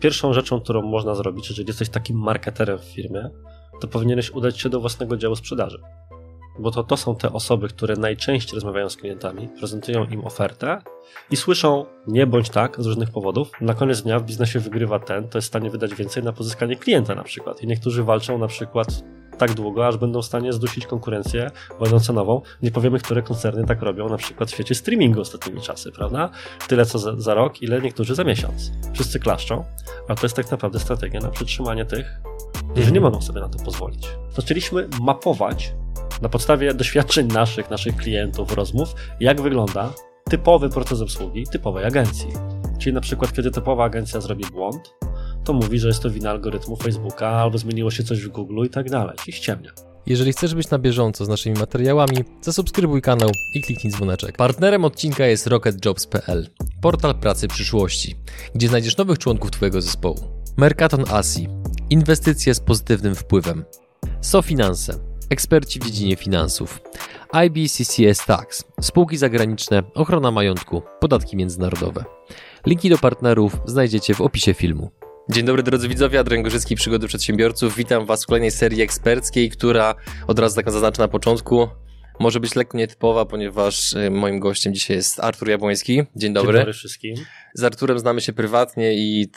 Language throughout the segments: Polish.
pierwszą rzeczą, którą można zrobić, jeżeli jesteś takim marketerem w firmie, to powinieneś udać się do własnego działu sprzedaży. Bo to, to są te osoby, które najczęściej rozmawiają z klientami, prezentują im ofertę i słyszą nie bądź tak z różnych powodów. Na koniec dnia w biznesie wygrywa ten, to jest w stanie wydać więcej na pozyskanie klienta na przykład. I niektórzy walczą na przykład tak długo, aż będą w stanie zdusić konkurencję wojną cenową. Nie powiemy, które koncerny tak robią, na przykład w świecie streamingu ostatnimi czasy, prawda? Tyle co za, za rok, ile niektórzy za miesiąc. Wszyscy klaszczą, a to jest tak naprawdę strategia na przytrzymanie tych, którzy nie mogą sobie na to pozwolić. Zaczęliśmy mapować na podstawie doświadczeń naszych, naszych klientów, rozmów, jak wygląda typowy proces obsługi typowej agencji. Czyli na przykład, kiedy typowa agencja zrobi błąd, to mówi, że jest to wina algorytmu Facebooka, albo zmieniło się coś w Google i tak dalej. I ściemnia. Jeżeli chcesz być na bieżąco z naszymi materiałami, zasubskrybuj kanał i kliknij dzwoneczek. Partnerem odcinka jest rocketjobs.pl, portal pracy przyszłości, gdzie znajdziesz nowych członków Twojego zespołu. Mercaton Asi, inwestycje z pozytywnym wpływem. SoFinanse, eksperci w dziedzinie finansów. IBCCS Tax, spółki zagraniczne, ochrona majątku, podatki międzynarodowe. Linki do partnerów znajdziecie w opisie filmu. Dzień dobry drodzy widzowie, Adrian Gorzycki, Przygody Przedsiębiorców. Witam Was w kolejnej serii eksperckiej, która od razu tak zaznaczę na początku, może być lekko nietypowa, ponieważ y, moim gościem dzisiaj jest Artur Jabłoński. Dzień dobry. Dzień dobry wszystkim. Z Arturem znamy się prywatnie i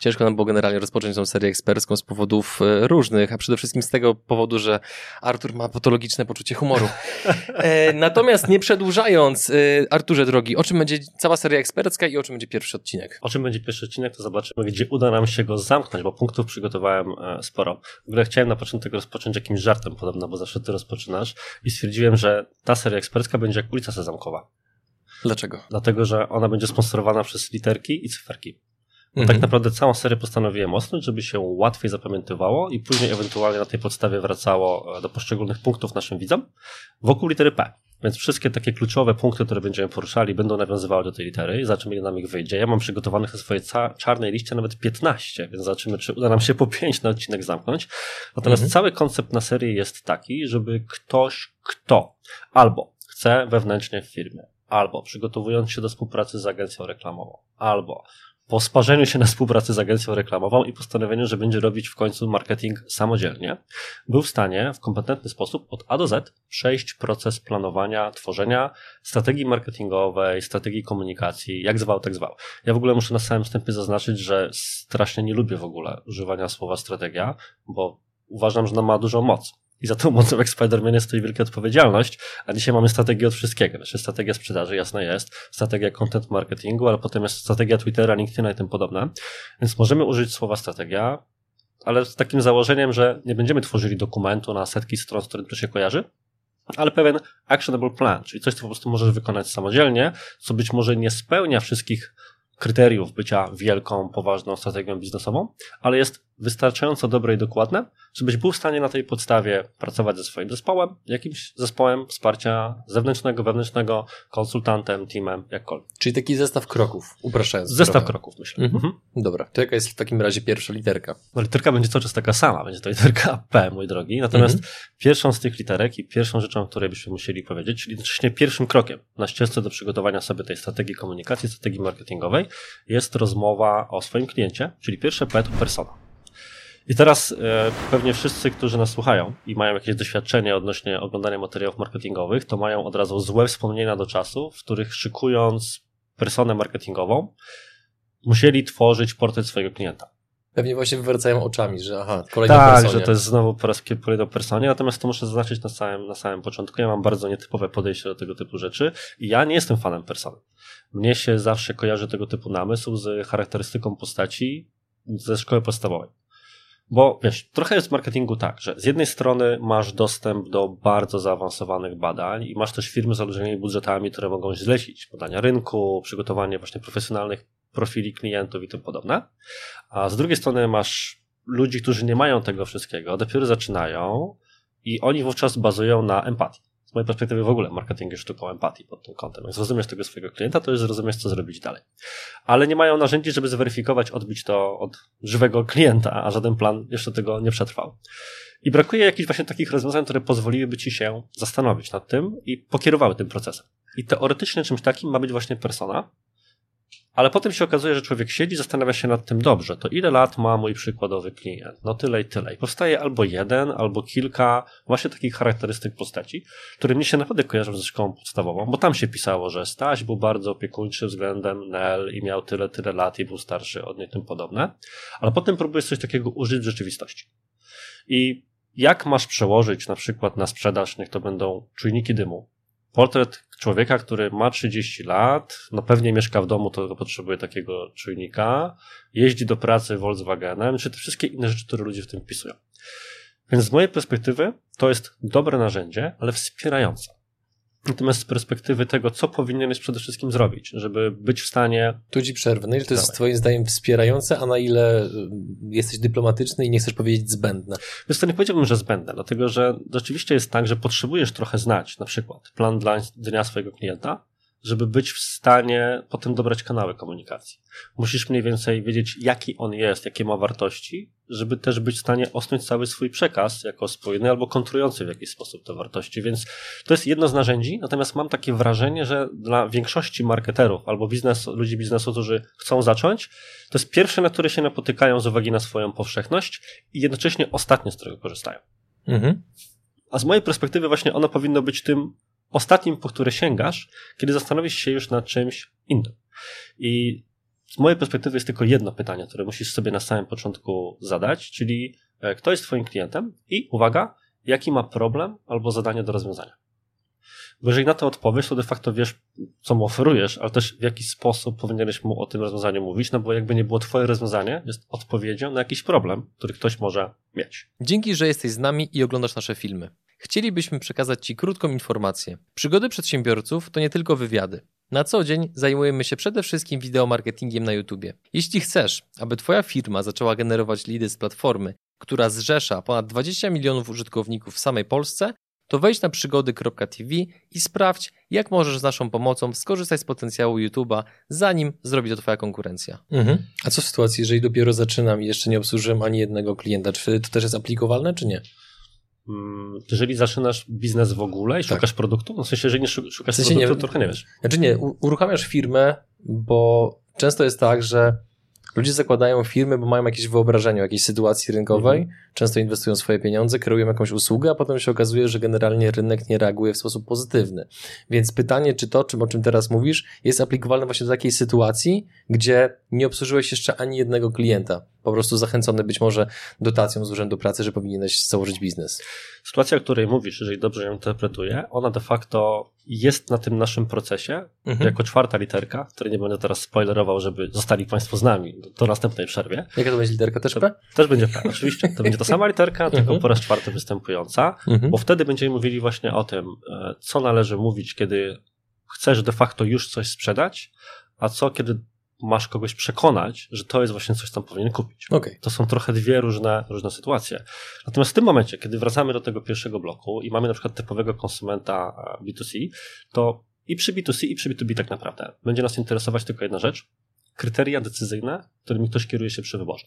ciężko nam było generalnie rozpocząć tą serię ekspercką z powodów y, różnych, a przede wszystkim z tego powodu, że Artur ma patologiczne poczucie humoru. E, natomiast nie przedłużając, y, Arturze drogi, o czym będzie cała seria ekspercka i o czym będzie pierwszy odcinek? O czym będzie pierwszy odcinek, to zobaczymy, gdzie uda nam się go zamknąć, bo punktów przygotowałem e, sporo. W ogóle chciałem na początek rozpocząć jakimś żartem podobno, bo zawsze ty rozpoczynasz i stwierdziłem, że ta seria ekspercka będzie jak ulica Sezamkowa. Dlaczego? Dlatego, że ona będzie sponsorowana przez literki i cyferki. Bo Mhm. Tak naprawdę całą serię postanowiłem osnąć, żeby się łatwiej zapamiętywało i później ewentualnie na tej podstawie wracało e, do poszczególnych punktów naszym widzom wokół litery P. Więc wszystkie takie kluczowe punkty, które będziemy poruszali, będą nawiązywały do tej litery i zobaczymy, ile nam ich wyjdzie. Ja mam przygotowanych na swojej czarnej liście nawet 15, więc zobaczymy, czy uda nam się po 5 na odcinek zamknąć. Natomiast Mhm. cały koncept na serii jest taki, żeby ktoś, kto albo chce wewnętrznie w firmie, albo przygotowując się do współpracy z agencją reklamową, albo po sparzeniu się na współpracy z agencją reklamową i postanowieniu, że będzie robić w końcu marketing samodzielnie, był w stanie w kompetentny sposób od A do Z przejść proces planowania, tworzenia strategii marketingowej, strategii komunikacji, jak zwał, tak zwał. Ja w ogóle muszę na samym wstępie zaznaczyć, że strasznie nie lubię w ogóle używania słowa strategia, bo uważam, że ona ma dużą moc. I za tą mocą jak Spider-Man stoi wielka odpowiedzialność, a dzisiaj mamy strategię od wszystkiego. Znaczy strategia sprzedaży, jasne jest, strategia content marketingu, ale potem jest strategia Twittera, LinkedIna i tym podobne. Więc możemy użyć słowa strategia, ale z takim założeniem, że nie będziemy tworzyli dokumentu na setki stron, z którym to się kojarzy, ale pewien actionable plan, czyli coś, co po prostu możesz wykonać samodzielnie, co być może nie spełnia wszystkich kryteriów bycia wielką, poważną strategią biznesową, ale jest wystarczająco dobre i dokładne, żebyś był w stanie na tej podstawie pracować ze swoim zespołem, jakimś zespołem wsparcia zewnętrznego, wewnętrznego, konsultantem, teamem, jakkolwiek. Czyli taki zestaw kroków, upraszczając. Zestaw trochę. kroków, myślę. Mhm. Mhm. Dobra, to jaka jest w takim razie pierwsza literka? No, literka będzie cały czas taka sama, będzie to literka P, mój drogi. Natomiast pierwszą z tych literek i pierwszą rzeczą, o której byśmy musieli powiedzieć, czyli jednocześnie pierwszym krokiem na ścieżce do przygotowania sobie tej strategii komunikacji, strategii marketingowej, jest rozmowa o swoim kliencie, czyli pierwsze P to persona. I teraz e, pewnie wszyscy, którzy nas słuchają i mają jakieś doświadczenie odnośnie oglądania materiałów marketingowych, to mają od razu złe wspomnienia do czasów, w których szykując personę marketingową, musieli tworzyć portret swojego klienta. Pewnie właśnie wywracają oczami, że aha, kolejna Tak, personia. że to jest znowu po raz kolejny personie, natomiast to muszę zaznaczyć na samym, na samym początku. Ja mam bardzo nietypowe podejście do tego typu rzeczy i ja nie jestem fanem persony. Mnie się zawsze kojarzy tego typu namysł z charakterystyką postaci ze szkoły podstawowej. Bo wiesz, trochę jest w marketingu tak, że z jednej strony masz dostęp do bardzo zaawansowanych badań i masz też firmy z olbrzymimi budżetami, które mogą zlecić badania rynku, przygotowanie właśnie profesjonalnych profili klientów i tym podobne. A z drugiej strony masz ludzi, którzy nie mają tego wszystkiego, dopiero zaczynają i oni wówczas bazują na empatii. Mojej perspektywy w ogóle marketing jest sztuką empatii pod tym kątem. Jak zrozumiesz tego swojego klienta, to już zrozumiesz, co zrobić dalej. Ale nie mają narzędzi, żeby zweryfikować, odbić to od żywego klienta, a żaden plan jeszcze tego nie przetrwał. I brakuje jakichś właśnie takich rozwiązań, które pozwoliłyby ci się zastanowić nad tym i pokierowały tym procesem. I teoretycznie czymś takim ma być właśnie persona, Ale potem się okazuje, że człowiek siedzi, zastanawia się nad tym dobrze. To ile lat ma mój przykładowy klient? No tyle i tyle. I powstaje albo jeden, albo kilka właśnie takich charakterystyk postaci, które mnie się naprawdę kojarzą ze szkołą podstawową, bo tam się pisało, że Staś był bardzo opiekuńczy względem Nel i miał tyle, tyle lat i był starszy od niej tym podobne. Ale potem próbujesz coś takiego użyć w rzeczywistości. I jak masz przełożyć na przykład na sprzedaż, niech to będą czujniki dymu, portret człowieka, który ma 30 lat, no pewnie mieszka w domu, to potrzebuje takiego czujnika, jeździ do pracy Volkswagenem, czy te wszystkie inne rzeczy, które ludzie w tym wpisują. Więc z mojej perspektywy to jest dobre narzędzie, ale wspierające. Natomiast z perspektywy tego, co powinieneś przede wszystkim zrobić, żeby być w stanie. Tu ci przerwę. Na ile to jest Twoim zdaniem wspierające, a na ile y, jesteś dyplomatyczny i nie chcesz powiedzieć zbędne? Wiesz, to nie powiedziałbym, że zbędne, dlatego że rzeczywiście jest tak, że potrzebujesz trochę znać, na przykład plan dla dnia swojego klienta, żeby być w stanie potem dobrać kanały komunikacji. Musisz mniej więcej wiedzieć, jaki on jest, jakie ma wartości, żeby też być w stanie osnąć cały swój przekaz jako spójny albo kontrujący w jakiś sposób te wartości. Więc to jest jedno z narzędzi, natomiast mam takie wrażenie, że dla większości marketerów albo biznes, ludzi biznesu, którzy chcą zacząć, to jest pierwsze, na które się napotykają z uwagi na swoją powszechność i jednocześnie ostatnie, z którego korzystają. Mhm. A z mojej perspektywy właśnie ono powinno być tym ostatnim, po które sięgasz, kiedy zastanowisz się już nad czymś innym. I z mojej perspektywy jest tylko jedno pytanie, które musisz sobie na samym początku zadać, czyli e, kto jest Twoim klientem i uwaga, jaki ma problem albo zadanie do rozwiązania. Bo jeżeli na to odpowiesz, to de facto wiesz, co mu oferujesz, ale też w jaki sposób powinieneś mu o tym rozwiązaniu mówić, no bo jakby nie było twoje rozwiązanie, jest odpowiedzią na jakiś problem, który ktoś może mieć. Dzięki, że jesteś z nami i oglądasz nasze filmy. Chcielibyśmy przekazać Ci krótką informację. Przygody przedsiębiorców to nie tylko wywiady. Na co dzień zajmujemy się przede wszystkim wideomarketingiem na YouTube. Jeśli chcesz, aby Twoja firma zaczęła generować lidy z platformy, która zrzesza ponad 20 milionów użytkowników w samej Polsce, to wejdź na przygody.tv i sprawdź, jak możesz z naszą pomocą skorzystać z potencjału YouTube'a, zanim zrobi to Twoja konkurencja. Mhm. A co w sytuacji, jeżeli dopiero zaczynam i jeszcze nie obsłużyłem ani jednego klienta? Czy to też jest aplikowalne, czy nie? Mm, jeżeli zaczynasz biznes w ogóle i tak. szukasz produktu, no w sensie, jeżeli nie szukasz w sensie produktu, nie, to trochę nie wiesz. Znaczy nie, uruchamiasz firmę, bo często jest tak, że Ludzie zakładają firmy, bo mają jakieś wyobrażenie o jakiejś sytuacji rynkowej, mhm. często inwestują swoje pieniądze, kreują jakąś usługę, a potem się okazuje, że generalnie rynek nie reaguje w sposób pozytywny. Więc pytanie, czy to, czym, o czym teraz mówisz, jest aplikowalne właśnie do takiej sytuacji, gdzie nie obsłużyłeś jeszcze ani jednego klienta, po prostu zachęcony być może dotacją z Urzędu Pracy, że powinieneś założyć biznes. Sytuacja, o której mówisz, jeżeli dobrze ją interpretuję, ona de facto jest na tym naszym procesie mhm. jako czwarta literka, której nie będę teraz spoilerował, żeby zostali Państwo z nami do, do następnej przerwie. Jaka to będzie literka? Też P? Też będzie P, oczywiście. To będzie ta sama literka, mhm. tylko po raz czwarty występująca, mhm. bo wtedy będziemy mówili właśnie o tym, e, co należy mówić, kiedy chcesz de facto już coś sprzedać, a co kiedy masz kogoś przekonać, że to jest właśnie coś, co powinien kupić. Okay. To są trochę dwie różne, różne sytuacje. Natomiast w tym momencie, kiedy wracamy do tego pierwszego bloku i mamy na przykład typowego konsumenta e, B2C, to i przy B2C, i przy B2B tak naprawdę będzie nas interesować tylko jedna rzecz. Kryteria decyzyjne, którymi ktoś kieruje się przy wyborze.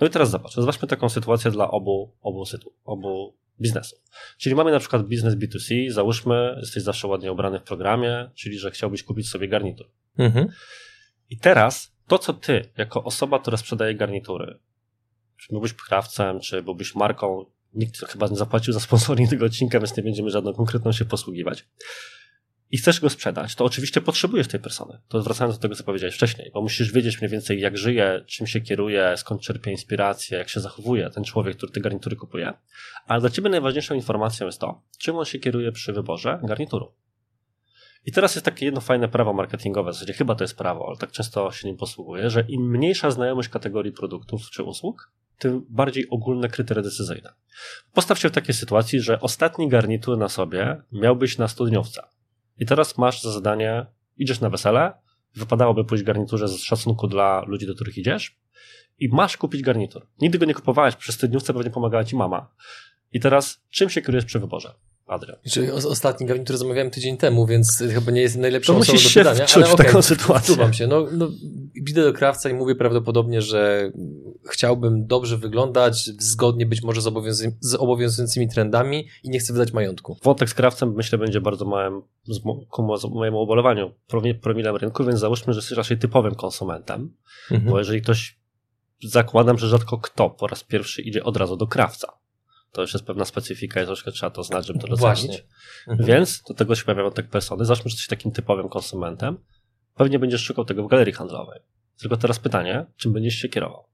No i teraz zobacz, zobaczmy taką sytuację dla obu, obu, sytu, obu biznesów. Czyli mamy na przykład biznes B2C, załóżmy, jesteś zawsze ładnie ubrany w programie, czyli że chciałbyś kupić sobie garnitur. Mhm. I teraz to, co ty, jako osoba, która sprzedaje garnitury, czy byłbyś krawcem, czy byłbyś marką, nikt chyba nie zapłacił za sponsoring tego odcinka, więc nie będziemy żadną konkretną się posługiwać. I chcesz go sprzedać, to oczywiście potrzebujesz tej persony. To zwracając do tego, co powiedziałeś wcześniej, bo musisz wiedzieć mniej więcej, jak żyje, czym się kieruje, skąd czerpie inspirację, jak się zachowuje ten człowiek, który te garnitury kupuje. Ale dla ciebie najważniejszą informacją jest to, czym on się kieruje przy wyborze garnituru. I teraz jest takie jedno fajne prawo marketingowe, w zasadzie chyba to jest prawo, ale tak często się nim posługuję, że im mniejsza znajomość kategorii produktów czy usług, tym bardziej ogólne kryteria decyzyjne. Postaw się w takiej sytuacji, że ostatni garnitur na sobie miałbyś na studniówce. I teraz masz za zadanie, idziesz na wesele, wypadałoby pójść garniturze z szacunku dla ludzi, do których idziesz, i masz kupić garnitur. Nigdy go nie kupowałeś, przez studniówce pewnie pomagała ci mama. I teraz czym się kierujesz przy wyborze? Adrian. Czyli ostatni garnitur zamawiałem tydzień temu, więc chyba nie jest najlepszą to osobą do pytania. ale w okay, taką sytuację. się. No, no, idę do krawca i mówię prawdopodobnie, że chciałbym dobrze wyglądać, zgodnie być może z, obowiązy z obowiązującymi trendami i nie chcę wydać majątku. Wątek z krawcem myślę będzie bardzo małym ku mojemu ubolewaniu promilem rynku, więc załóżmy, że jesteś raczej typowym konsumentem, mhm. bo jeżeli ktoś, zakładam, że rzadko kto po raz pierwszy idzie od razu do krawca. To już jest pewna specyfika i troszkę trzeba to znać, żeby to docenić. Mhm. Więc do tego się pojawia wątek persony. Załóżmy, że jesteś takim typowym konsumentem. Pewnie będziesz szukał tego w galerii handlowej. Tylko teraz pytanie, czym będziesz się kierował?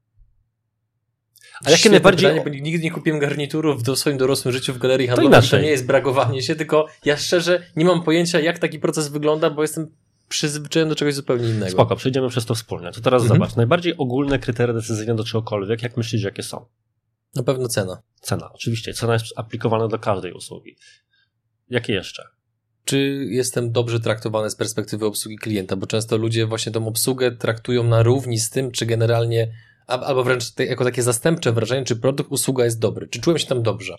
A jakie najbardziej... Pytanie, nigdy nie kupiłem garniturów w swoim dorosłym życiu w galerii handlowej. To, to nie jest bragowanie się, tylko ja szczerze nie mam pojęcia, jak taki proces wygląda, bo jestem przyzwyczajony do czegoś zupełnie innego. Spoko, przejdziemy przez to wspólnie. To teraz mhm. zobacz. Najbardziej ogólne kryteria decyzyjne do czegokolwiek, jak myślisz, jakie są? Na pewno cena. Cena, oczywiście. Cena jest aplikowana do każdej usługi. Jakie jeszcze? Czy jestem dobrze traktowany z perspektywy obsługi klienta? Bo często ludzie właśnie tą obsługę traktują na równi z tym, czy generalnie albo wręcz jako takie zastępcze wrażenie, czy produkt, usługa jest dobry, czy czułem się tam dobrze.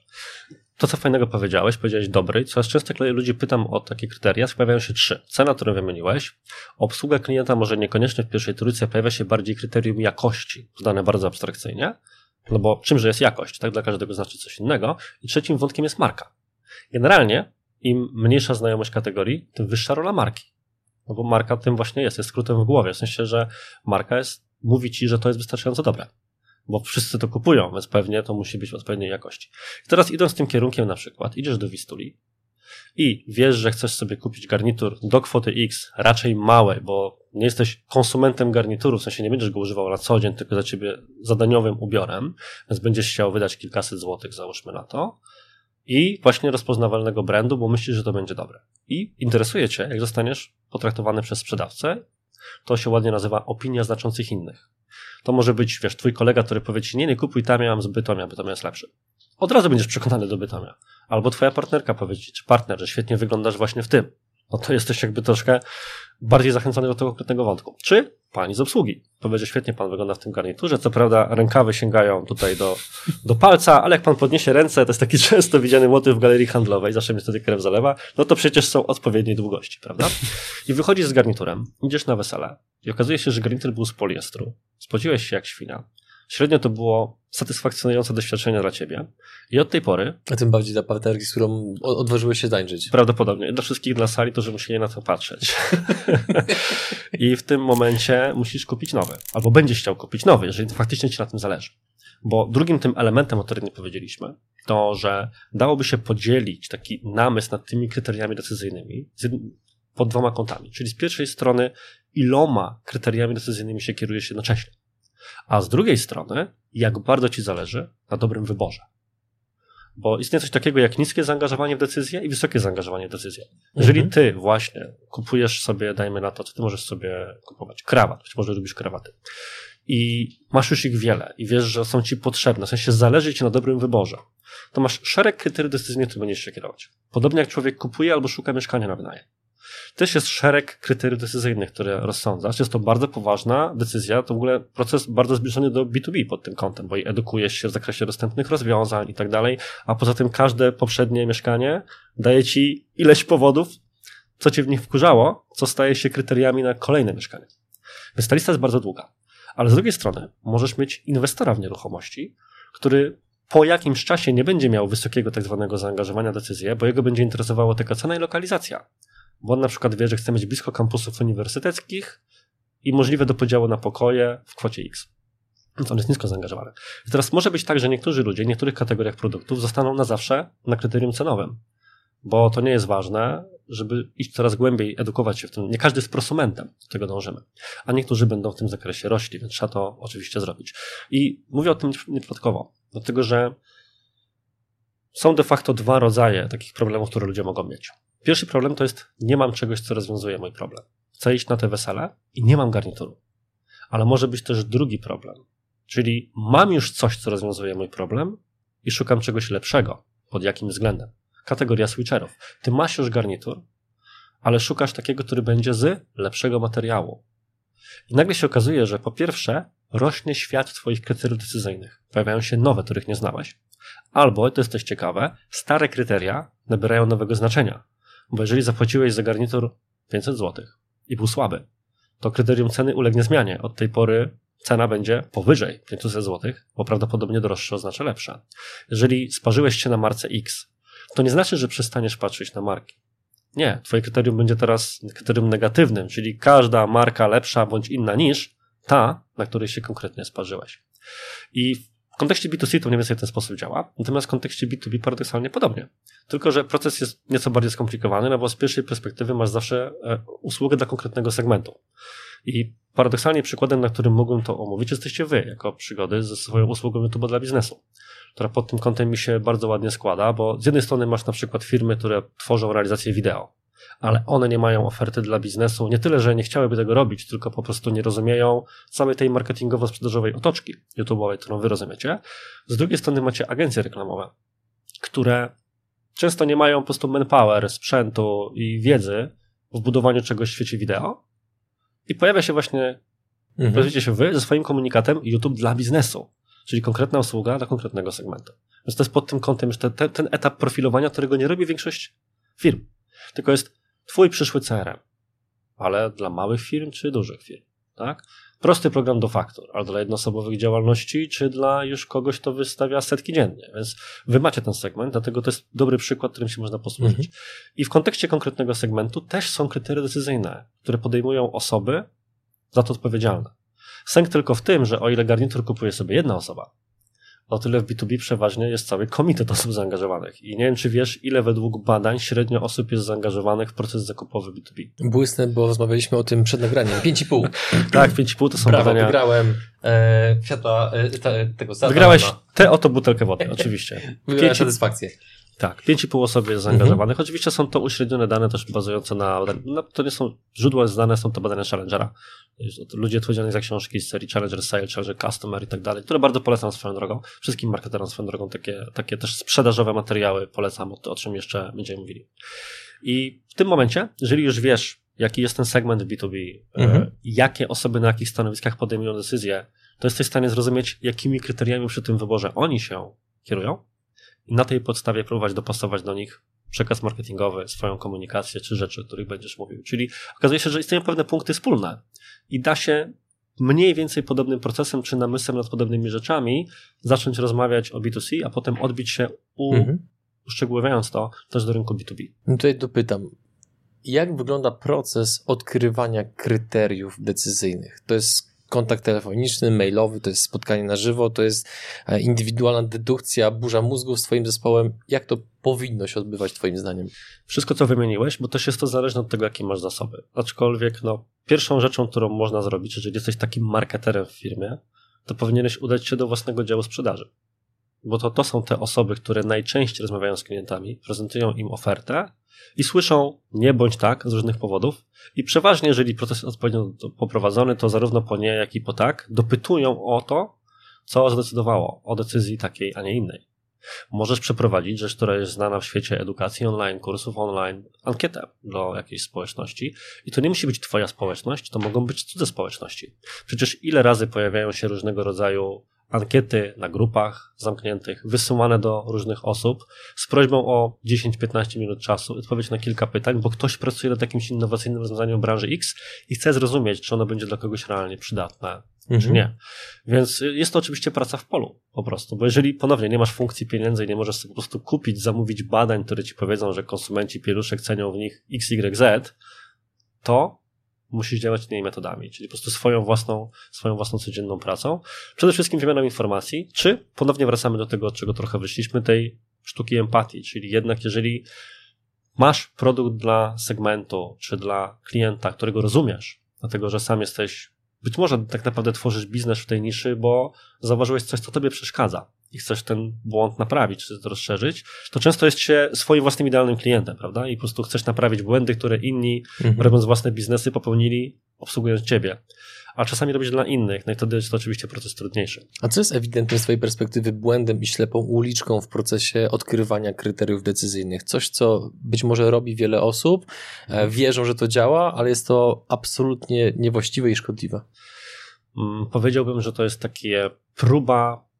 To, co fajnego powiedziałeś, powiedziałeś dobry. Coraz jak ludzi pytam o takie kryteria, pojawiają się trzy. Cena, którą wymieniłeś, obsługa klienta może niekoniecznie w pierwszej trójce, pojawia się bardziej kryterium jakości, zdane bardzo abstrakcyjnie, no bo czymże jest jakość, tak dla każdego znaczy coś innego. I trzecim wątkiem jest marka. Generalnie, im mniejsza znajomość kategorii, tym wyższa rola marki. No bo marka tym właśnie jest, jest skrótem w głowie, w sensie, że marka jest mówi ci, że to jest wystarczająco dobre. Bo wszyscy to kupują, więc pewnie to musi być odpowiedniej jakości. I teraz idąc tym kierunkiem na przykład, idziesz do Wistuli i wiesz, że chcesz sobie kupić garnitur do kwoty X, raczej małej, bo nie jesteś konsumentem garnituru, w sensie nie będziesz go używał na co dzień, tylko za ciebie zadaniowym ubiorem, więc będziesz chciał wydać kilkaset złotych, załóżmy na to, i właśnie rozpoznawalnego brandu, bo myślisz, że to będzie dobre. I interesuje cię, jak zostaniesz potraktowany przez sprzedawcę to się ładnie nazywa opinia znaczących innych. To może być, wiesz, twój kolega, który powie ci, nie, nie kupuj tam, ja mam z Bytomia, Bytomia jest lepszy. Od razu będziesz przekonany do Bytomia. Albo twoja partnerka powie ci, czy partner, że świetnie wyglądasz właśnie w tym. No to jesteś jakby troszkę bardziej zachęcony do tego konkretnego wątku. Czy pani z obsługi powie, że świetnie pan wygląda w tym garniturze. Co prawda rękawy sięgają tutaj do, do palca, ale jak pan podniesie ręce, to jest taki często widziany motyw w galerii handlowej, zawsze mnie wtedy krew zalewa, no to przecież są odpowiedniej długości, prawda? I wychodzisz z garniturem, idziesz na wesele i okazuje się, że garnitur był z poliestru. Spodziłeś się jak świna. Średnio to było satysfakcjonujące doświadczenie dla ciebie. I od tej pory. A tym bardziej dla partnerki, z którą odważyłeś się tańczyć. Prawdopodobnie. Dla wszystkich na sali to, że musieli na to patrzeć. I w tym momencie musisz kupić nowy. Albo będziesz chciał kupić nowy, jeżeli faktycznie ci na tym zależy. Bo drugim tym elementem, o którym nie powiedzieliśmy, to, że dałoby się podzielić taki namysł nad tymi kryteriami decyzyjnymi pod dwoma kątami. Czyli z pierwszej strony, iloma kryteriami decyzyjnymi się kierujesz jednocześnie a z drugiej strony, jak bardzo ci zależy na dobrym wyborze. Bo istnieje coś takiego jak niskie zaangażowanie w decyzję i wysokie zaangażowanie w decyzję. Jeżeli mhm. ty właśnie kupujesz sobie, dajmy na to, co ty możesz sobie kupować, krawat, być może lubisz krawaty, i masz już ich wiele i wiesz, że są ci potrzebne, w sensie zależy ci na dobrym wyborze, to masz szereg kryteriów decyzyjnych, które będziesz się kierować. Podobnie jak człowiek kupuje albo szuka mieszkania na wynajem też jest szereg kryteriów decyzyjnych, które rozsądzasz. Jest to bardzo poważna decyzja, to w ogóle proces bardzo zbliżony do B2B pod tym kątem, bo edukujesz się w zakresie dostępnych rozwiązań i tak dalej, a poza tym każde poprzednie mieszkanie daje ci ileś powodów, co cię w nich wkurzało, co staje się kryteriami na kolejne mieszkanie. Więc ta lista jest bardzo długa. Ale z drugiej strony możesz mieć inwestora w nieruchomości, który po jakimś czasie nie będzie miał wysokiego tak zwanego zaangażowania decyzję, bo jego będzie interesowała tylko cena i lokalizacja bo on na przykład wie, że chce mieć blisko kampusów uniwersyteckich i możliwe do podziału na pokoje w kwocie X. Więc on jest nisko zaangażowany. I teraz może być tak, że niektórzy ludzie w niektórych kategoriach produktów zostaną na zawsze na kryterium cenowym, bo to nie jest ważne, żeby iść coraz głębiej, edukować się w tym. Nie każdy jest prosumentem, do tego dążymy. A niektórzy będą w tym zakresie rośli, więc trzeba to oczywiście zrobić. I mówię o tym nieprzypadkowo, dlatego że są de facto dwa rodzaje takich problemów, które ludzie mogą mieć. Pierwszy problem to jest, nie mam czegoś, co rozwiązuje mój problem. Chcę iść na te wesele i nie mam garnituru. Ale może być też drugi problem, czyli mam już coś, co rozwiązuje mój problem i szukam czegoś lepszego. Pod jakim względem? Kategoria switcherów. Ty masz już garnitur, ale szukasz takiego, który będzie z lepszego materiału. I nagle się okazuje, że po pierwsze rośnie świat Twoich kryteriów decyzyjnych. Pojawiają się nowe, których nie znałeś. Albo, to jest też ciekawe, stare kryteria nabierają nowego znaczenia. Bo jeżeli zapłaciłeś za garnitur 500 zł i był słaby, to kryterium ceny ulegnie zmianie. Od tej pory cena będzie powyżej 500 zł, bo prawdopodobnie droższe oznacza lepsza. Jeżeli sparzyłeś się na marce X, to nie znaczy, że przestaniesz patrzeć na marki. Nie, twoje kryterium będzie teraz kryterium negatywnym, czyli każda marka lepsza bądź inna niż ta, na której się konkretnie sparzyłeś. I kontekście B2C to mniej więcej w ten sposób działa, natomiast w kontekście B2B paradoksalnie podobnie. Tylko, że proces jest nieco bardziej skomplikowany, no bo z pierwszej perspektywy masz zawsze e, usługę dla konkretnego segmentu. I paradoksalnie przykładem, na którym mogłem to omówić, jesteście wy, jako przygody ze swoją usługą YouTube dla biznesu, która pod tym kątem mi się bardzo ładnie składa, bo z jednej strony masz na przykład firmy, które tworzą realizację wideo, ale one nie mają oferty dla biznesu. Nie tyle, że nie chciałyby tego robić, tylko po prostu nie rozumieją całej tej marketingowo-sprzedażowej otoczki YouTube'owej, którą wy rozumiecie. Z drugiej strony macie agencje reklamowe, które często nie mają po prostu manpower, sprzętu i wiedzy w budowaniu czegoś w świecie wideo. I pojawia się właśnie, mhm. pojawicie się wy ze swoim komunikatem YouTube dla biznesu, czyli konkretna usługa dla konkretnego segmentu. Więc to jest pod tym kątem już te, te, ten etap profilowania, którego nie robi większość firm. Tylko jest twój przyszły CRM, ale dla małych firm czy dużych firm, tak? Prosty program do faktur, ale dla jednoosobowych działalności, czy dla już kogoś, kto wystawia setki dziennie. Więc wy macie ten segment, dlatego to jest dobry przykład, którym się można posłużyć. Mhm. I w kontekście konkretnego segmentu też są kryteria decyzyjne, które podejmują osoby za to odpowiedzialne. Sęk tylko w tym, że o ile garnitur kupuje sobie jedna osoba, o tyle w B2B przeważnie jest cały komitet osób zaangażowanych. I nie wiem, czy wiesz, ile według badań średnio osób jest zaangażowanych w proces zakupowy B2B. Błysnę, bo rozmawialiśmy o tym przed nagraniem. 5,5. tak, 5,5 to są Brawo, badania. wygrałem e, e, tego Wygrałeś tę oto butelkę wody, oczywiście. Wygrałem satysfakcję. Tak, 5,5 osób jest zaangażowanych. Mhm. Oczywiście są to uśrednione dane też bazujące na, no, to nie są źródła zdane, są to badania Challengera. Ludzie odpowiedzialni za książki z serii Challenger Sale, Challenger Customer i tak dalej, które bardzo polecam swoją drogą. Wszystkim marketerom swoją drogą takie, takie też sprzedażowe materiały polecam, o, o czym jeszcze będziemy mówili. I w tym momencie, jeżeli już wiesz, jaki jest ten segment B2B, e, mhm. jakie osoby na jakich stanowiskach podejmują decyzje, to jesteś w stanie zrozumieć, jakimi kryteriami przy tym wyborze oni się kierują i na tej podstawie próbować dopasować do nich przekaz marketingowy, swoją komunikację czy rzeczy, o których będziesz mówił. Czyli okazuje się, że istnieją pewne punkty wspólne i da się mniej więcej podobnym procesem czy namysłem nad podobnymi rzeczami zacząć rozmawiać o B2C, a potem odbić się u, mhm. uszczegółowiając to też do rynku B2B. No tutaj dopytam, jak wygląda proces odkrywania kryteriów decyzyjnych? To jest kontakt telefoniczny, mailowy, to jest spotkanie na żywo, to jest e, indywidualna dedukcja, burza mózgu z Twoim zespołem. Jak to powinno się odbywać Twoim zdaniem? Wszystko, co wymieniłeś, bo też jest to zależne od tego, jakie masz zasoby. Aczkolwiek, no, pierwszą rzeczą, którą można zrobić, jeżeli jesteś takim marketerem w firmie, to powinieneś udać się do własnego działu sprzedaży. Bo to, to są te osoby, które najczęściej rozmawiają z klientami, prezentują im ofertę i słyszą nie bądź tak z różnych powodów i przeważnie, jeżeli proces jest odpowiednio poprowadzony, to zarówno po nie, jak i po tak dopytują o to, co zdecydowało o decyzji takiej, a nie innej. Możesz przeprowadzić rzecz, która jest znana w świecie edukacji online, kursów online, ankietę do jakiejś społeczności i to nie musi być twoja społeczność, to mogą być cudze społeczności. Przecież ile razy pojawiają się różnego rodzaju ankiety na grupach zamkniętych, wysyłane do różnych osób z prośbą o 10-15 minut czasu, odpowiedź na kilka pytań, bo ktoś pracuje nad jakimś innowacyjnym rozwiązaniem w branży X i chce zrozumieć, czy ono będzie dla kogoś realnie przydatne, mhm. czy nie. Więc jest to oczywiście praca w polu po prostu, bo jeżeli ponownie nie masz funkcji pieniędzy i nie możesz sobie po prostu kupić, zamówić badań, które ci powiedzą, że konsumenci pieluszek cenią w nich XYZ, to musisz działać innymi metodami, czyli po prostu swoją własną, swoją własną codzienną pracą. Przede wszystkim wymianą informacji, czy ponownie wracamy do tego, od czego trochę wyszliśmy, tej sztuki empatii, czyli jednak jeżeli masz produkt dla segmentu, czy dla klienta, którego rozumiesz, dlatego że sam jesteś, być może tak naprawdę tworzysz biznes w tej niszy, bo zauważyłeś coś, co tobie przeszkadza i chcesz ten błąd naprawić, czy to rozszerzyć, to często jest się swoim własnym idealnym klientem, prawda? I po prostu chcesz naprawić błędy, które inni, mhm. robiąc własne biznesy, popełnili, obsługując ciebie. A czasami robisz dla innych, no i wtedy jest to oczywiście proces trudniejszy. A co jest ewidentnym z Twojej perspektywy błędem i ślepą uliczką w procesie odkrywania kryteriów decyzyjnych? Coś, co być może robi wiele osób, e, mhm. wierzą, że to działa, ale jest to absolutnie niewłaściwe i szkodliwe. Hmm, powiedziałbym, że to jest takie próba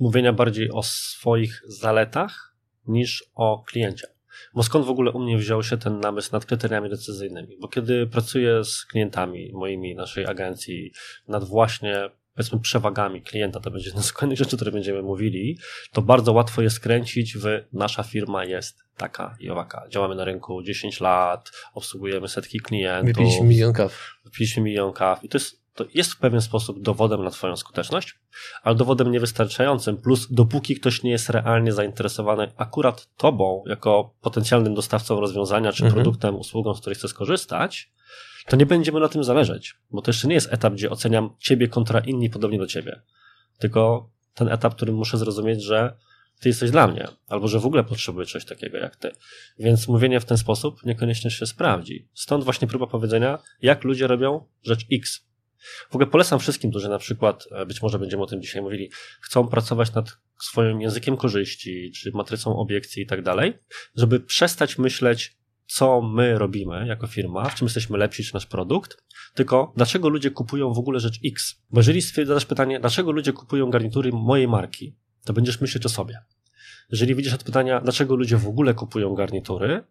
mówienia bardziej o swoich zaletach niż o kliencie. Bo skąd w ogóle u mnie wziął się ten namysł nad kryteriami decyzyjnymi? Bo kiedy pracuję z klientami moimi, naszej agencji, nad właśnie powiedzmy przewagami klienta, to będzie jedna z kolejnych rzeczy, o których będziemy mówili, to bardzo łatwo jest skręcić w nasza firma jest taka i owaka. Działamy na rynku 10 lat, obsługujemy setki klientów. Wypiliśmy milion kaw. Wypiliśmy milion kaw i to jest to jest w pewien sposób dowodem na Twoją skuteczność, ale dowodem niewystarczającym. Plus, dopóki ktoś nie jest realnie zainteresowany akurat Tobą, jako potencjalnym dostawcą rozwiązania, czy mhm. produktem, usługą, z której chce skorzystać, to nie będziemy na tym zależeć, bo to jeszcze nie jest etap, gdzie oceniam Ciebie kontra inni podobnie do Ciebie, tylko ten etap, w którym muszę zrozumieć, że ty jesteś dla mnie, albo że w ogóle potrzebuję czegoś takiego jak ty. Więc mówienie w ten sposób niekoniecznie się sprawdzi. Stąd właśnie próba powiedzenia, jak ludzie robią rzecz X. W ogóle polecam wszystkim, którzy na przykład, e, być może będziemy o tym dzisiaj mówili, chcą pracować nad swoim językiem korzyści, czy matrycą obiekcji i tak dalej, żeby przestać myśleć, co my robimy jako firma, w czym jesteśmy lepsi, czy nasz produkt, tylko dlaczego ludzie kupują w ogóle rzecz X. Bo jeżeli zadasz pytanie, dlaczego ludzie kupują garnitury mojej marki, to będziesz myśleć o sobie. Jeżeli widzisz od pytania, dlaczego ludzie w ogóle kupują garnitury,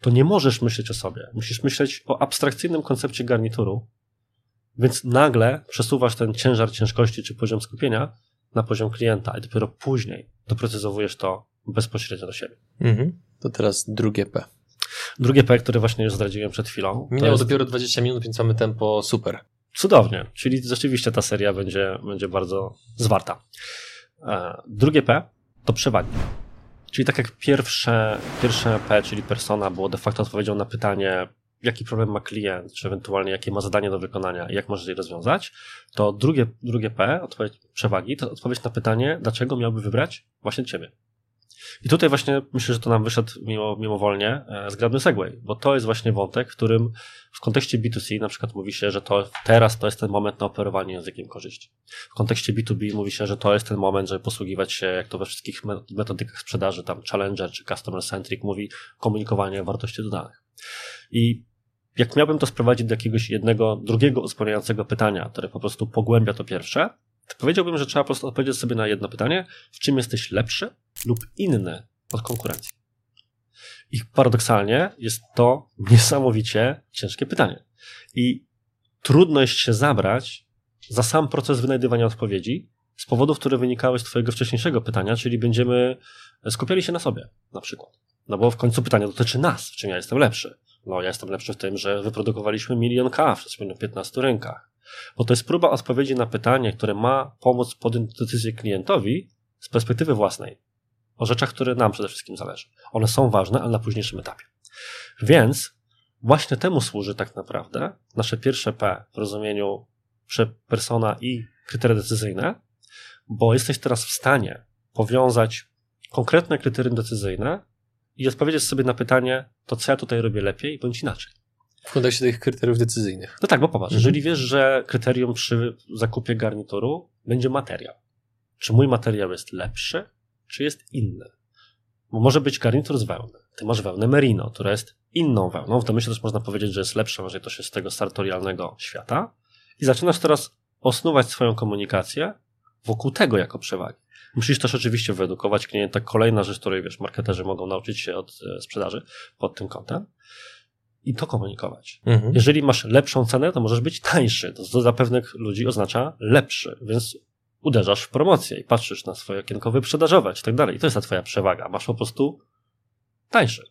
to nie możesz myśleć o sobie. Musisz myśleć o abstrakcyjnym koncepcie garnituru, więc nagle przesuwasz ten ciężar ciężkości czy poziom skupienia na poziom klienta i dopiero później doprecyzowujesz to bezpośrednio do siebie. Mhm. To teraz drugie P. Drugie P, które właśnie już zdradziłem przed chwilą. Minęło jest... dopiero 20 minut, więc mamy tempo super. Cudownie, czyli rzeczywiście ta seria będzie, będzie bardzo zwarta. E, drugie P to przewagi. Czyli tak jak pierwsze, pierwsze P, czyli persona, było de facto odpowiedzią na pytanie, jaki problem ma klient, czy ewentualnie jakie ma zadanie do wykonania i jak może je rozwiązać, to drugie, drugie P, odpowiedź przewagi, to odpowiedź na pytanie, dlaczego miałby wybrać właśnie Ciebie. I tutaj właśnie myślę, że to nam wyszedł mimo, mimowolnie e, zgrabny segway, bo to jest właśnie wątek, w którym w kontekście B2C na przykład mówi się, że to teraz to jest ten moment na operowanie językiem korzyści. W kontekście B2B mówi się, że to jest ten moment, żeby posługiwać się, jak to we wszystkich metodykach sprzedaży, tam Challenger czy Customer Centric mówi, komunikowanie wartości dodanych. I jak miałbym to sprowadzić do jakiegoś jednego, drugiego uzupełniającego pytania, które po prostu pogłębia to pierwsze, to powiedziałbym, że trzeba po prostu odpowiedzieć sobie na jedno pytanie, w czym jesteś lepszy lub inny od konkurencji. I paradoksalnie jest to niesamowicie ciężkie pytanie. I trudność się zabrać za sam proces wynajdywania odpowiedzi z powodów, które wynikały z Twojego wcześniejszego pytania, czyli będziemy skupiali się na sobie, na przykład. No bo w końcu pytanie dotyczy nas, w czym ja jestem lepszy. No, ja jestem lepszy w tym, że wyprodukowaliśmy milion kaw w 15 rynkach. Bo to jest próba odpowiedzi na pytanie, które ma pomóc podjąć decyzję klientowi z perspektywy własnej. O rzeczach, które nam przede wszystkim zależy. One są ważne, ale na późniejszym etapie. Więc właśnie temu służy tak naprawdę nasze pierwsze P w rozumieniu persona i kryteria decyzyjne, bo jesteś teraz w stanie powiązać konkretne kryterium decyzyjne i odpowiedzieć sobie na pytanie, to co ja tutaj robię lepiej, bądź inaczej. W kontekście tych kryteriów decyzyjnych. No tak, bo popatrz, mhm. jeżeli wiesz, że kryterium przy zakupie garnituru będzie materiał. Czy mój materiał jest lepszy, czy jest inny? Bo może być garnitur z wełny. Ty masz wełnę merino, która jest inną wełną. W domyśle też można powiedzieć, że jest lepsza, jeżeli to się z tego sartorialnego świata. I zaczynasz teraz osnuwać swoją komunikację wokół tego jako przewagi. Musisz też oczywiście wyedukować klienta. Kolejna rzecz, której wiesz, marketerzy mogą nauczyć się od e, sprzedaży pod tym kątem i to komunikować. Mhm. Jeżeli masz lepszą cenę, to możesz być tańszy. To, dla pewnych ludzi oznacza lepszy, więc uderzasz w promocję i patrzysz na swoje okienko wyprzedażować i tak dalej. I to jest ta twoja przewaga. Masz po prostu tańszy.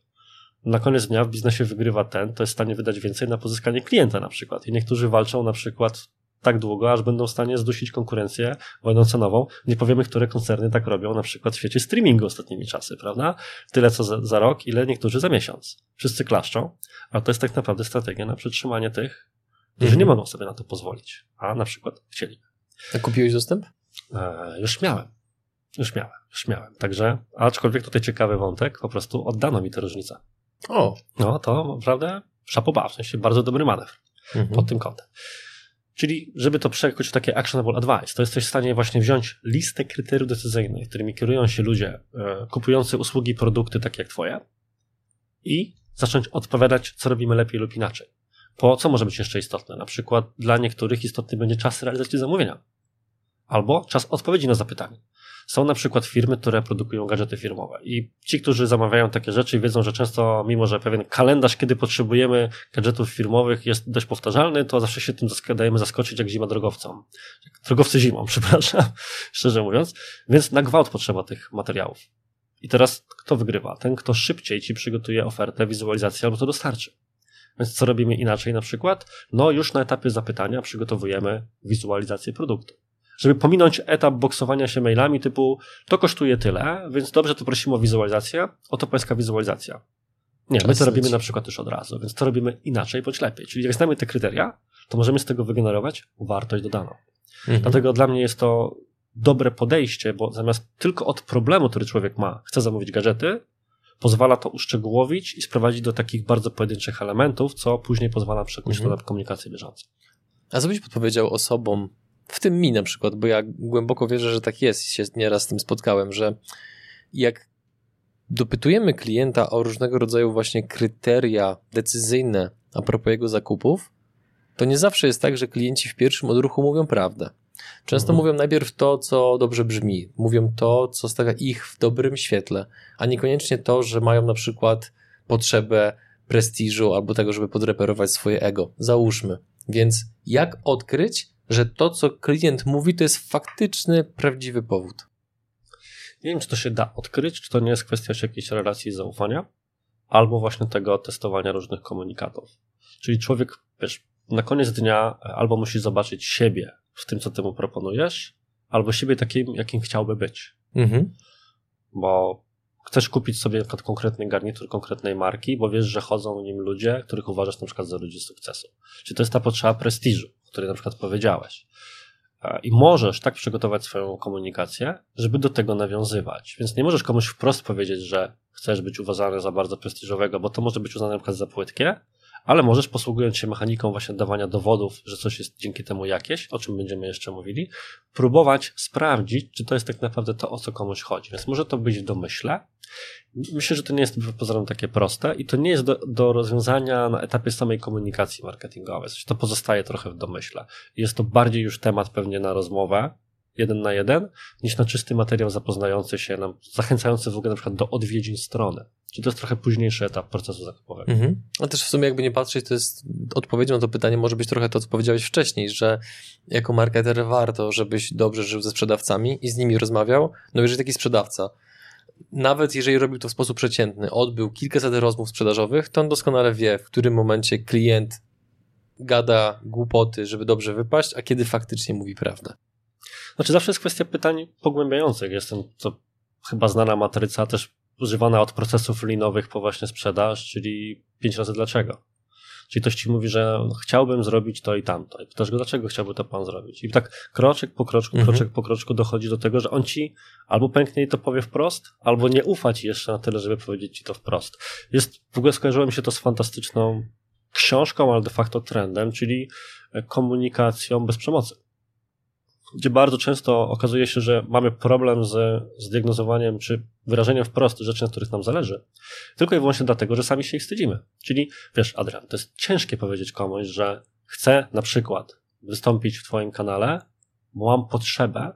Na koniec dnia w biznesie wygrywa ten, to jest w stanie wydać więcej na pozyskanie klienta na przykład. I niektórzy walczą na przykład tak długo, aż będą w stanie zdusić konkurencję wojną cenową. Nie powiemy, które koncerny tak robią, na przykład w świecie streamingu ostatnimi czasy, prawda? Tyle co za, za rok, ile niektórzy za miesiąc. Wszyscy klaszczą, ale to jest tak naprawdę strategia na przetrzymanie tych, którzy nie mhm. mogą sobie na to pozwolić, a na przykład chcieli. A kupiłeś dostęp? E, już miałem. Już miałem, już miałem. Także, aczkolwiek tutaj ciekawy wątek, po prostu oddano mi tę różnicę. O. No, to naprawdę szapoba, w sensie bardzo dobry manewr mhm. pod tym kątem. Czyli, żeby to przekuć w takie actionable advice, to jesteś w stanie właśnie wziąć listę kryteriów decyzyjnych, którymi kierują się ludzie e, kupujący usługi, produkty takie jak Twoje i zacząć odpowiadać, co robimy lepiej lub inaczej. Po co może być jeszcze istotne? Na przykład dla niektórych istotny będzie czas realizacji zamówienia. Albo czas odpowiedzi na zapytanie. Są na przykład firmy, które produkują gadżety firmowe i ci, którzy zamawiają takie rzeczy, wiedzą, że często, mimo że pewien kalendarz, kiedy potrzebujemy gadżetów firmowych jest dość powtarzalny, to zawsze się tym dajemy zaskoczyć jak zima drogowcom. Drogowcy zimą, przepraszam, szczerze mówiąc. Więc na gwałt potrzeba tych materiałów. I teraz kto wygrywa? Ten, kto szybciej ci przygotuje ofertę, wizualizację albo to dostarczy. Więc co robimy inaczej na przykład? No już na etapie zapytania przygotowujemy wizualizację produktu żeby pominąć etap boksowania się mailami typu to kosztuje tyle, więc dobrze, to prosimy o wizualizację, oto pańska wizualizacja. Nie, my to robimy na przykład już od razu, więc to robimy inaczej bądź lepiej. Czyli jak znamy te kryteria, to możemy z tego wygenerować wartość dodaną. Mhm. Dlatego dla mnie jest to dobre podejście, bo zamiast tylko od problemu, który człowiek ma, chce zamówić gadżety, pozwala to uszczegółowić i sprowadzić do takich bardzo pojedynczych elementów, co później pozwala przekuć mhm. to na komunikację bieżącą. A co byś podpowiedział osobom, w tym mi na przykład, bo ja głęboko wierzę, że tak jest i się nieraz z tym spotkałem, że jak dopytujemy klienta o różnego rodzaju właśnie kryteria decyzyjne a propos jego zakupów, to nie zawsze jest tak, że klienci w pierwszym odruchu mówią prawdę. Często mhm. mówią najpierw to, co dobrze brzmi, mówią to, co stawia ich w dobrym świetle, a niekoniecznie to, że mają na przykład potrzebę prestiżu albo tego, żeby podreperować swoje ego. Załóżmy. Więc jak odkryć, że to, co klient mówi, to jest faktyczny, prawdziwy powód. Nie wiem, czy to się da odkryć, czy to nie jest kwestia jakiejś relacji zaufania, albo właśnie tego testowania różnych komunikatów. Czyli człowiek, wiesz, na koniec dnia albo musi zobaczyć siebie w tym, co ty mu proponujesz, albo siebie takim, jakim chciałby być. Mhm. Bo chcesz kupić sobie na przykład konkretny garnitur konkretnej marki, bo wiesz, że chodzą nim ludzie, których uważasz na przykład za ludzi sukcesu. Czyli to jest ta potrzeba prestiżu której na przykład powiedziałeś. I możesz tak przygotować swoją komunikację, żeby do tego nawiązywać. Więc nie możesz komuś wprost powiedzieć, że chcesz być uważany za bardzo prestiżowego, bo to może być uznane na przykład za płytkie, ale możesz posługując się mechaniką właśnie dawania dowodów, że coś jest dzięki temu jakieś, o czym będziemy jeszcze mówili, próbować sprawdzić, czy to jest tak naprawdę to, o co komuś chodzi. Więc może to być w domyśle. Myślę, że to nie jest pozorom takie proste i to nie jest do, do rozwiązania na etapie samej komunikacji marketingowej. To pozostaje trochę w domyśle. Jest to bardziej już temat pewnie na rozmowę, jeden na jeden, niż na czysty materiał zapoznający się, nam, zachęcający w ogóle na przykład do odwiedzin strony. Czyli to jest trochę późniejszy etap procesu zakupowego. Mhm. A też w sumie jakby nie patrzeć, to jest odpowiedzią na to pytanie może być trochę to, co powiedziałeś wcześniej, że jako marketer warto, żebyś dobrze żył ze sprzedawcami i z nimi rozmawiał. No jeżeli taki sprzedawca, nawet jeżeli robił to w sposób przeciętny, odbył kilkaset rozmów sprzedażowych, to on doskonale wie, w którym momencie klient gada głupoty, żeby dobrze wypaść, a kiedy faktycznie mówi prawdę. Znaczy zawsze jest kwestia pytań pogłębiających. Jestem to chyba znana matryca, też używana od procesów linowych po właśnie sprzedaż, czyli pięć razy dlaczego. Czyli ktoś ci mówi, że chciałbym zrobić to i tamto. I pytasz go, dlaczego chciałby to pan zrobić? I tak kroczek po kroczku, mhm. kroczek po kroczku dochodzi do tego, że on ci albo pęknie i to powie wprost, albo nie ufa ci jeszcze na tyle, żeby powiedzieć ci to wprost. Jest, w ogóle skojarzyło mi się to z fantastyczną książką, ale de facto trendem, czyli komunikacją bez przemocy gdzie bardzo często okazuje się, że mamy problem z zdiagnozowaniem czy wyrażeniem wprost rzeczy, na których nam zależy, tylko i wyłącznie dlatego, że sami się ich wstydzimy. Czyli, wiesz, Adrian, to jest ciężkie powiedzieć komuś, że chcę na przykład wystąpić w Twoim kanale, bo mam potrzebę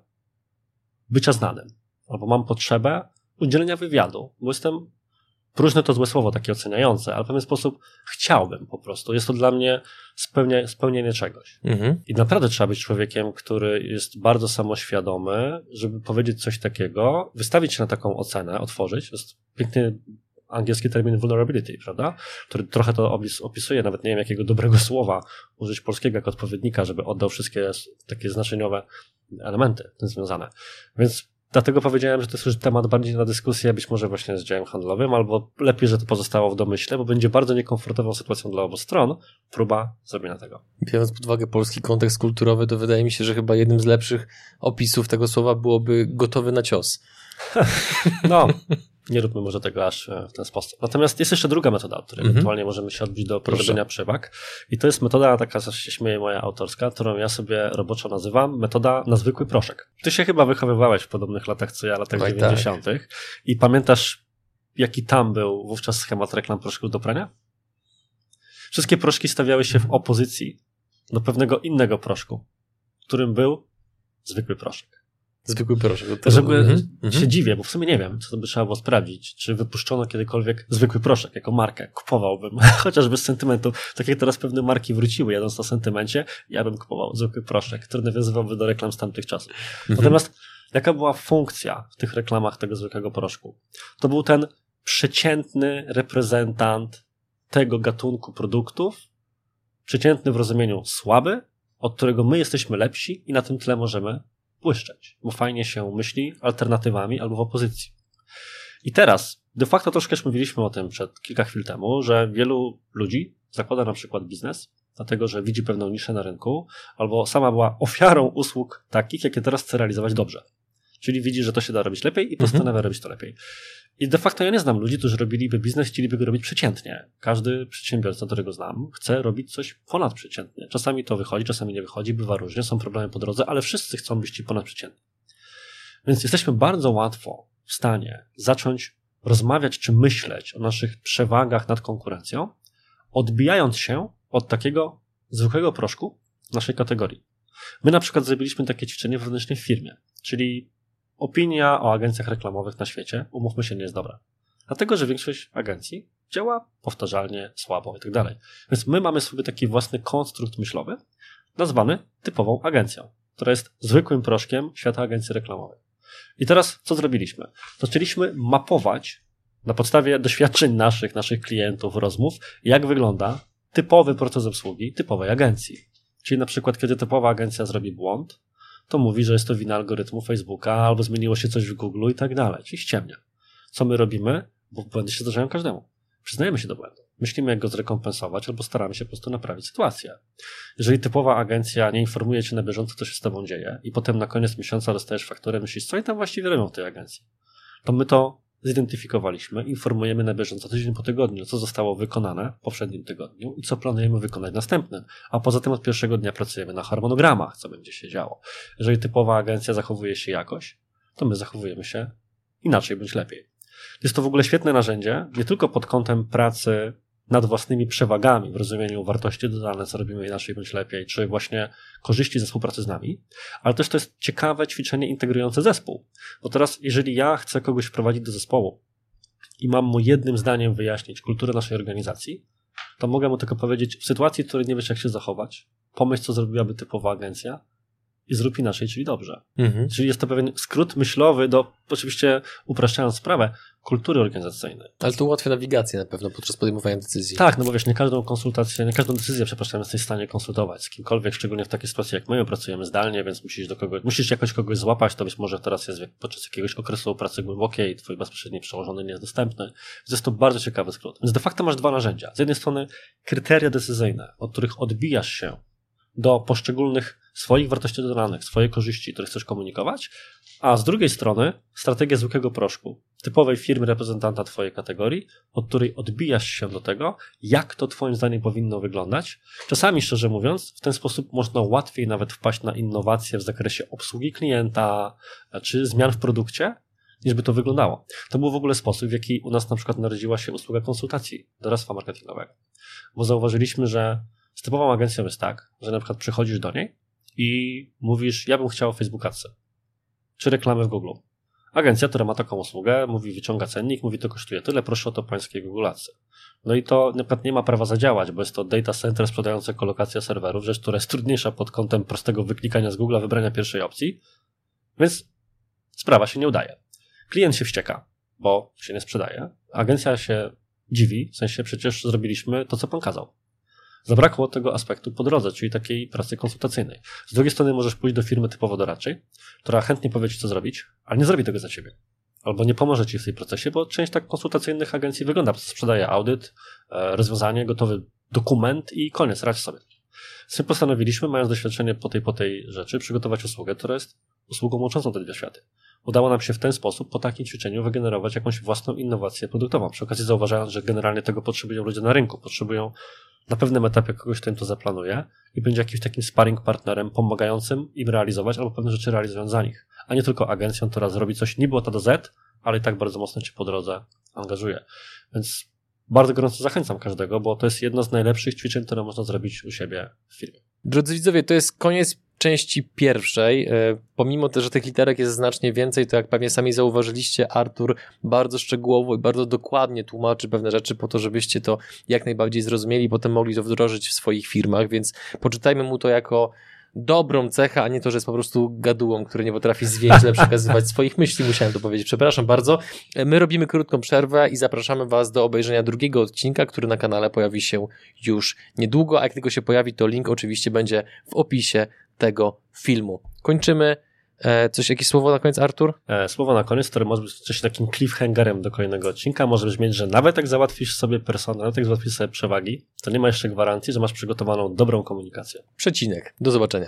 bycia znanym, albo mam potrzebę udzielenia wywiadu, bo jestem Próżne to złe słowo, takie oceniające, ale w pewien sposób chciałbym po prostu. Jest to dla mnie spełnia, spełnienie czegoś. Mhm. I naprawdę trzeba być człowiekiem, który jest bardzo samoświadomy, żeby powiedzieć coś takiego, wystawić się na taką ocenę, otworzyć. To jest piękny angielski termin vulnerability, prawda? Który trochę to opisuje, nawet nie wiem jakiego dobrego słowa użyć polskiego jako odpowiednika, żeby oddał wszystkie takie znaczeniowe elementy tym związane. Więc Dlatego powiedziałem, że to jest już temat bardziej na dyskusję, być może właśnie z działem handlowym, albo lepiej, że to pozostało w domyśle, bo będzie bardzo niekomfortową sytuacją dla obu stron próba zrobienia tego. Biorąc pod uwagę polski kontekst kulturowy, to wydaje mi się, że chyba jednym z lepszych opisów tego słowa byłoby gotowy na cios. No, nie róbmy może tego aż e, w ten sposób. Natomiast jest jeszcze druga metoda, od której mm -hmm. ewentualnie możemy się odbić do prowadzenia przewag. I to jest metoda, taka co się śmieje moja autorska, którą ja sobie roboczo nazywam, metoda na zwykły proszek. Ty się chyba wychowywałeś w podobnych latach co ja, latach Oj, 90. Tak. I pamiętasz, jaki tam był wówczas schemat reklam proszków do prania? Wszystkie proszki stawiały się w opozycji do pewnego innego proszku, którym był zwykły proszek. Zwykły proszek. To Żeby mhm. się dziwię, bo w sumie nie wiem, co to by trzeba było sprawdzić. Czy wypuszczono kiedykolwiek zwykły proszek jako markę? Kupowałbym, chociażby z sentymentu. Tak jak teraz pewne marki wróciły, jadąc na sentymencie, ja bym kupował zwykły proszek, który nawiązywałby do reklam z tamtych czasów. Mhm. Natomiast jaka była funkcja w tych reklamach tego zwykłego proszku? To był ten przeciętny reprezentant tego gatunku produktów, przeciętny w rozumieniu słaby, od którego my jesteśmy lepsi i na tym tle możemy błyszczeć, bo fajnie się myśli alternatywami albo w opozycji. I teraz, de facto troszkę już mówiliśmy o tym przed kilka chwil temu, że wielu ludzi zakłada na przykład biznes, dlatego że widzi pewną niszę na rynku, albo sama była ofiarą usług takich, jakie teraz chce realizować dobrze. Czyli widzi, że to się da robić lepiej i postanawia mhm. robić to lepiej. I de facto ja nie znam ludzi, którzy robiliby biznes, chcieliby go robić przeciętnie. Każdy przedsiębiorca, którego znam, chce robić coś ponadprzeciętnie. Czasami to wychodzi, czasami nie wychodzi, bywa różnie, są problemy po drodze, ale wszyscy chcą być ci ponadprzeciętni. Więc jesteśmy bardzo łatwo w stanie zacząć rozmawiać czy myśleć o naszych przewagach nad konkurencją, odbijając się od takiego zwykłego proszku naszej kategorii. My na przykład zrobiliśmy takie ćwiczenie wewnętrznie w firmie, czyli opinia o agencjach reklamowych na świecie, umówmy się, nie jest dobra. Dlatego, że większość agencji działa powtarzalnie, słabo i tak dalej. Więc my mamy sobie taki własny konstrukt myślowy, nazwany typową agencją, która jest zwykłym proszkiem świata agencji reklamowej. I teraz co zrobiliśmy? Zaczęliśmy mapować na podstawie doświadczeń naszych, naszych klientów, rozmów, jak wygląda typowy proces obsługi typowej agencji. Czyli na przykład, kiedy typowa agencja zrobi błąd, to mówi, że jest to wina algorytmu Facebooka, albo zmieniło się coś w Google i tak dalej. Czyli ściemnia. Co my robimy? Bo błędy się zdarzają każdemu. Przyznajemy się do błędu. Myślimy, jak go zrekompensować, albo staramy się po prostu naprawić sytuację. Jeżeli typowa agencja nie informuje cię na bieżąco, co się z tobą dzieje, i potem na koniec miesiąca dostajesz fakturę, myślisz, co oni tam właściwie robią w tej agencji, to my to zidentyfikowaliśmy, informujemy na bieżąco tydzień po tygodniu, co zostało wykonane w poprzednim tygodniu i co planujemy wykonać następnym. A poza tym od pierwszego dnia pracujemy na harmonogramach, co będzie się działo. Jeżeli typowa agencja zachowuje się jakoś, to my zachowujemy się inaczej bądź lepiej. Jest to w ogóle świetne narzędzie, nie tylko pod kątem pracy nad własnymi przewagami w rozumieniu wartości dodane, co robimy inaczej bądź lepiej, czy właśnie korzyści ze współpracy z nami, ale też to jest ciekawe ćwiczenie integrujące zespół. Bo teraz, jeżeli ja chcę kogoś wprowadzić do zespołu i mam mu jednym zdaniem wyjaśnić kulturę naszej organizacji, to mogę mu tylko powiedzieć, w sytuacji, w której nie wiesz, jak się zachować, pomyśl, co zrobiłaby typowa agencja, i zrób inaczej, czyli dobrze. Mhm. Czyli jest to pewien skrót myślowy do, oczywiście upraszczając sprawę, kultury organizacyjnej. Ale to ułatwia nawigację na pewno podczas podejmowania decyzji. Tak, no bo wiesz, nie każdą konsultację, nie każdą decyzję, przepraszam, jesteś w stanie konsultować z kimkolwiek, szczególnie w takiej sytuacji jak my, pracujemy zdalnie, więc musisz do kogoś, musisz jakoś kogoś złapać, to być może teraz jest podczas jakiegoś okresu pracy głębokiej, twój bezpośredni przełożony nie jest dostępny. Więc jest to bardzo ciekawy skrót. Więc de facto masz dwa narzędzia. Z jednej strony kryteria decyzyjne, od których odbijasz się do poszczególnych swoich wartości dodanych, swoje korzyści, które chcesz komunikować, a z drugiej strony strategia zwykłego proszku, typowej firmy reprezentanta Twojej kategorii, od której odbijasz się do tego, jak to Twoim zdaniem powinno wyglądać. Czasami, szczerze mówiąc, w ten sposób można łatwiej nawet wpaść na innowacje w zakresie obsługi klienta czy zmian w produkcie, niż by to wyglądało. To był w ogóle sposób, w jaki u nas na przykład narodziła się usługa konsultacji doradztwa marketingowego. Bo zauważyliśmy, że z typową agencją jest tak, że na przykład przychodzisz do niej i mówisz, ja bym chciał Facebook Adsy, czy reklamę w Google. Agencja, która ma taką usługę, mówi, wyciąga cennik, mówi, to kosztuje tyle, proszę o to pańskie Google Adsy. No i to na przykład nie ma prawa zadziałać, bo jest to data center sprzedające kolokację serwerów, rzecz, która jest trudniejsza pod kątem prostego wyklikania z Google, wybrania pierwszej opcji, więc sprawa się nie udaje. Klient się wścieka, bo się nie sprzedaje. Agencja się dziwi, w sensie przecież zrobiliśmy to, co pan kazał. Zabrakło tego aspektu po drodze, czyli takiej pracy konsultacyjnej. Z drugiej strony możesz pójść do firmy typowo doradczej, która chętnie powie ci, co zrobić, ale nie zrobi tego za ciebie. Albo nie pomoże ci w tym procesie, bo część tak konsultacyjnych agencji wygląda. Sprzedaje audyt, e, rozwiązanie, gotowy dokument i koniec, radź sobie. Z tym postanowiliśmy, mając doświadczenie po tej, po tej rzeczy, przygotować usługę, która jest usługą łączącą te dwie światy. Udało nam się w ten sposób, po takim ćwiczeniu, wygenerować jakąś własną innowację produktową. Przy okazji zauważając, że generalnie tego potrzebują ludzie na rynku, potrzebują na pewnym etapie kogoś, kto im to zaplanuje i będzie jakimś takim sparring partnerem pomagającym im realizować albo pewne rzeczy realizując za nich, a nie tylko agencją, która zrobi coś niby od A do Z, ale i tak bardzo mocno cię po drodze angażuje. Więc bardzo gorąco zachęcam każdego, bo to jest jedno z najlepszych ćwiczeń, które można zrobić u siebie w firmie. Drodzy widzowie, to jest koniec części pierwszej, e, pomimo też, że tych literek jest znacznie więcej, to jak pewnie sami zauważyliście, Artur bardzo szczegółowo i bardzo dokładnie tłumaczy pewne rzeczy po to, żebyście to jak najbardziej zrozumieli, potem mogli to wdrożyć w swoich firmach, więc poczytajmy mu to jako dobrą cechę, a nie to, że jest po prostu gadułą, który nie potrafi zwięźle przekazywać swoich myśli. Musiałem to powiedzieć. Przepraszam bardzo. My robimy krótką przerwę i zapraszamy Was do obejrzenia drugiego odcinka, który na kanale pojawi się już niedługo, a jak tylko się pojawi, to link oczywiście będzie w opisie tego filmu. Kończymy. E, coś, jakieś słowo na koniec, Artur? E, słowo na koniec, które może być coś takim cliffhangerem do kolejnego odcinka, może brzmieć, że nawet jak załatwisz sobie personel, nawet jak załatwisz sobie przewagi, to nie ma jeszcze gwarancji, że masz przygotowaną dobrą komunikację. Przecinek. Do zobaczenia.